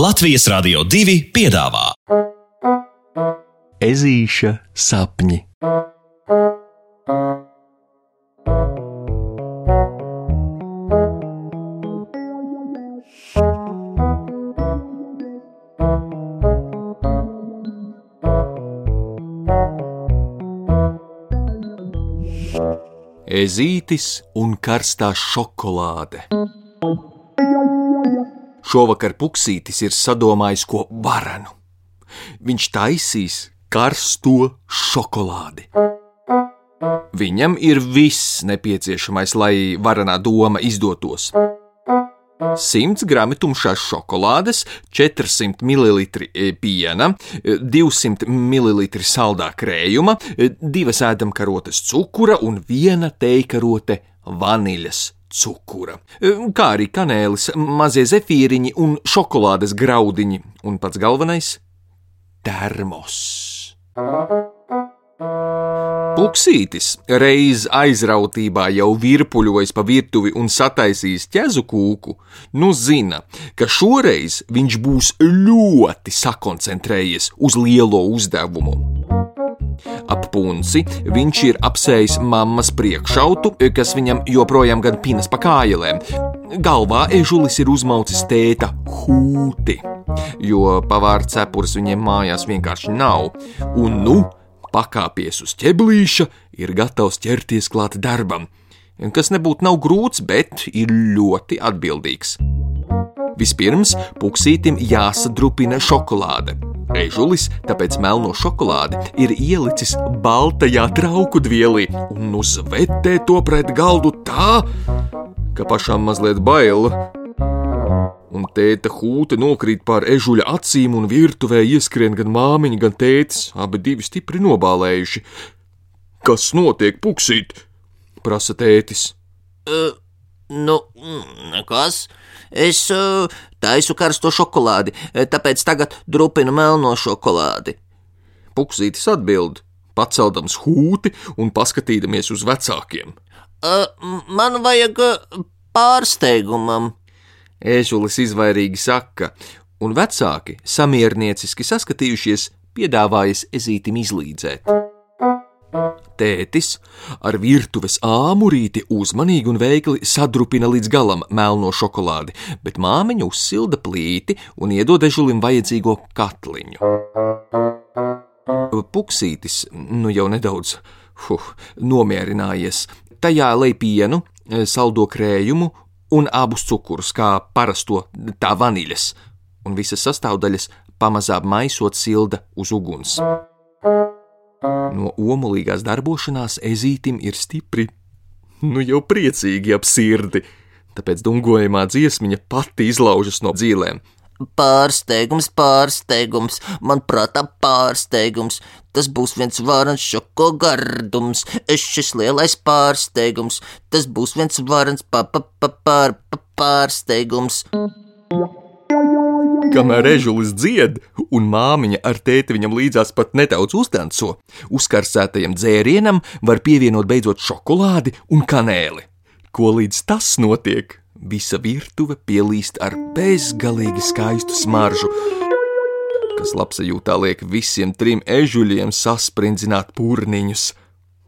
Latvijas Rādio 2 piedāvā Ezīša sapņi. Ezītis un karstā šokolāde. Šovakar Puksītis ir sadomājis ko varanu. Viņš taisīs karsto šokolādi. Viņam ir viss nepieciešamais, lai varanā doma izdotos. 100 gramu tumšās šokolādes, 400 ml piena, 200 ml saldā krējuma, 2 ēdamkarotes cukura un 1 teikarote vaniļas cukura, kā arī kanēlis, mazie zefīriņi un šokolādes graudiņi, un pats galvenais - termos. Puksītis reiz aizrautībā jau virpuļojis pa virtuvi un sataisījis ķezu kūku, nu zina, ka šoreiz viņš būs ļoti sakoncentrējies uz lielo uzdevumu. Ap punci viņš ir apsējis mammas priekšautu, kas viņam joprojām gan pinas pa kājelēm. Galvā ežulis ir uzmaucis tēta hūti, jo pavāra cepures viņiem mājās vienkārši nav. Un nu, pakāpies uz ķeblīša, ir gatavs ķerties klāt darbam, kas nebūtu nav grūts, bet ir ļoti atbildīgs. Vispirms puksītim jāsadrupina šokolāde. Ežulis tāpēc melno šokolādi ir ielicis baltajā trauku dvielī un uzvetē to pret galdu tā, ka pašām mazliet baila. Un tēta hūte nokrīt pār ežuļa acīm, un virtuvē ieskrien gan māmiņa, gan tētis, abi divi stipri nobālējuši. Kas notiek, puksīt? prasa tētis. Uh, nu, nekas. Es uh, taisu karsto šokolādi, tāpēc tagad drupinu melno šokolādi. Puksītis atbild, paceldams hūti un paskatīdamies uz vecākiem. Uh, man vajag pārsteigumam. Ēžulis izvairīgi saka, un vecāki, samierinieciski saskatījušies, piedāvājas ezītim izlīdzēt. Tētis ar virtuves āmurīti uzmanīgi un veikli sadrupina līdz galam melno šokolādi, bet māmiņa uzsilda plīti un iedod ežulim vajadzīgo katliņu. Puksītis, nu jau nedaudz huh, nomierinājies, tajā lej pienu, saldo krējumu un abus cukurus, kā parasto tā vaniļas, un visas sastāvdaļas pamazām maisot silda uz uguns. No omulīgās darbošanās ezītim ir stipri, nu jau priecīgi ap sirdi, tāpēc dungojamā dziesmiņa pati izlaužas no dzīvēm. Pārsteigums, pārsteigums, man prātā pārsteigums. Tas būs viens varans šoko gardums, šis lielais pārsteigums. Tas būs viens varans pa, pa, pa, pār, pa, pārsteigums. Kamēr ežulis dzied, un māmiņa ar tēti viņam līdzās pat nedaudz uzdanco, uzkarsētajam dzērienam var pievienot beidzot šokolādi un kanēli. Ko līdz tas notiek, visa virtuve pielīst ar bezgalīgi skaistu smaržu, kas labsajūtā liek visiem trim ežuļiem sasprindzināt pūniņus.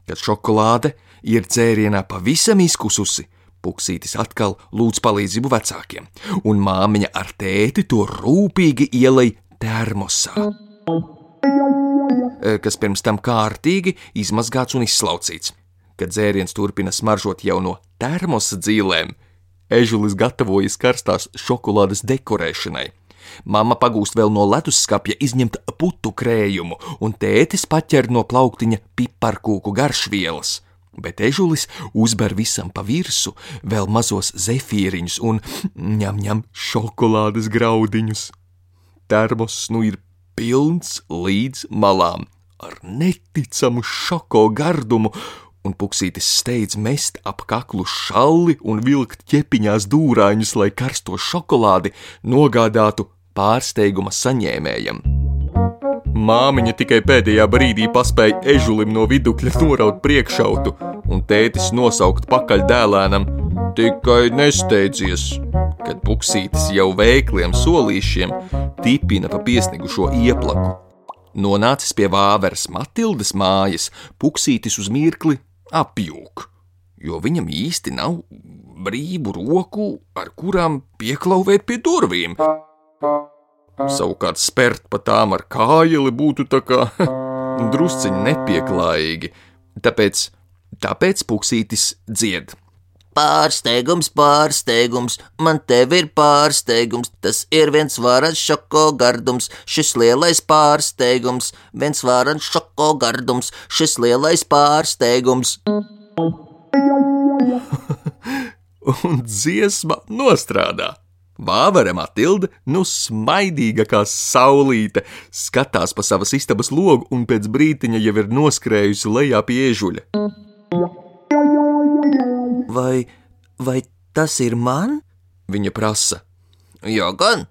Kad šokolāde ir dzērienā pavisam izkususi, Puksītis atkal lūdz palīdzību vecākiem, un māmiņa ar tēti to rūpīgi ielai termosā, kas pirms tam kārtīgi izmazgāts un izslaucīts. Kad dzēriens turpina smaržot jau no termosa dzīvēm, ežulis gatavojas karstās šokolādes dekorēšanai. Mama pagūst vēl no leduskapja izņemt putu krējumu, un tētis paķer no plauktiņa piparkūku garšvielas. Bet ežulis uzber visam pa virsmu vēl mazos zefīriņus un ņem ņem šokolādes graudiņus. Termos nu ir pilns līdz malām ar neticamu šoko gardumu, un puksītis steidz mest ap kaklu šalli un vilkt ķepiņās dūrāņus, lai karsto šokolādi nogādātu pārsteiguma saņēmējam. Māmiņa tikai pēdējā brīdī paspēja ežulim no vidukļa noraut priekšautu, un tētis nosaukt pakaļ dēlēnam: Tikai nesteidzies, kad puksītis jau veikliem solīšiem tipina pa piesnigušo ieplaku. Nonācis pie vāveres Matildes mājas, puksītis uz mirkli apjūk, jo viņam īsti nav brīvu roku, ar kurām pieklauvēt pie durvīm. Savukārt spērt pa tām ar kājeli būtu tā kā drusciņi nepieklājīgi, tāpēc, tāpēc puksītis dzied. Pārsteigums, pārsteigums, man te ir pārsteigums, tas ir viens varants šoko gardums, šis lielais pārsteigums, viens varants šoko gardums, šis lielais pārsteigums. Un dziesma nostrādā. Vāvere Matilde, nu smaidīga kā saulīte, skatās pa savas istabas logu un pēc brītiņa jau ir noskrējusi lejā pie iežuļa. Vai, vai tas ir man? Viņa prasa. Jā, gan.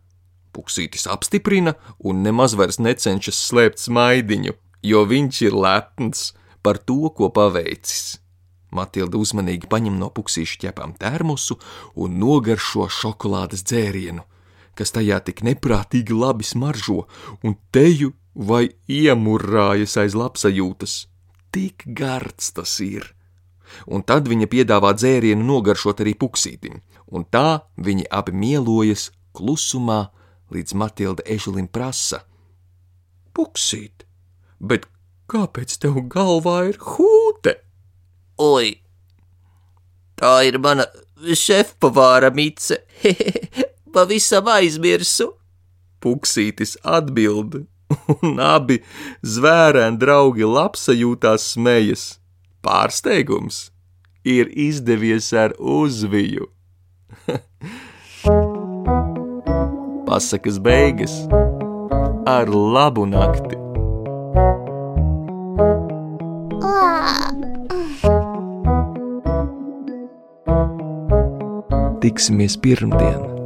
Puksītis apstiprina un nemaz vairs necenšas slēpt smaidiņu, jo viņš ir lepns par to, ko paveicis. Matilda uzmanīgi paņem no puksīša ķepām termosu un nogaršo šokolādes dzērienu, kas tajā tik neprātīgi labi smaržo un teju vai iemurrājas aiz labsajūtas. Tik gards tas ir! Un tad viņa piedāvā dzērienu nogaršot arī puksītim, un tā viņi abi mielojas klusumā, līdz Matilda ežulim prasa: Puksīt, bet kāpēc tev galvā ir hūte? Oi, tā ir mana šefpavāra mice. Pavisam aizmirsu. Puksītis atbild, un abi zvērēni draugi labsajūtās smejas. Pārsteigums ir izdevies ar uzviju. Pasakas beigas ar labu nakti. Tiksimies pirmdien!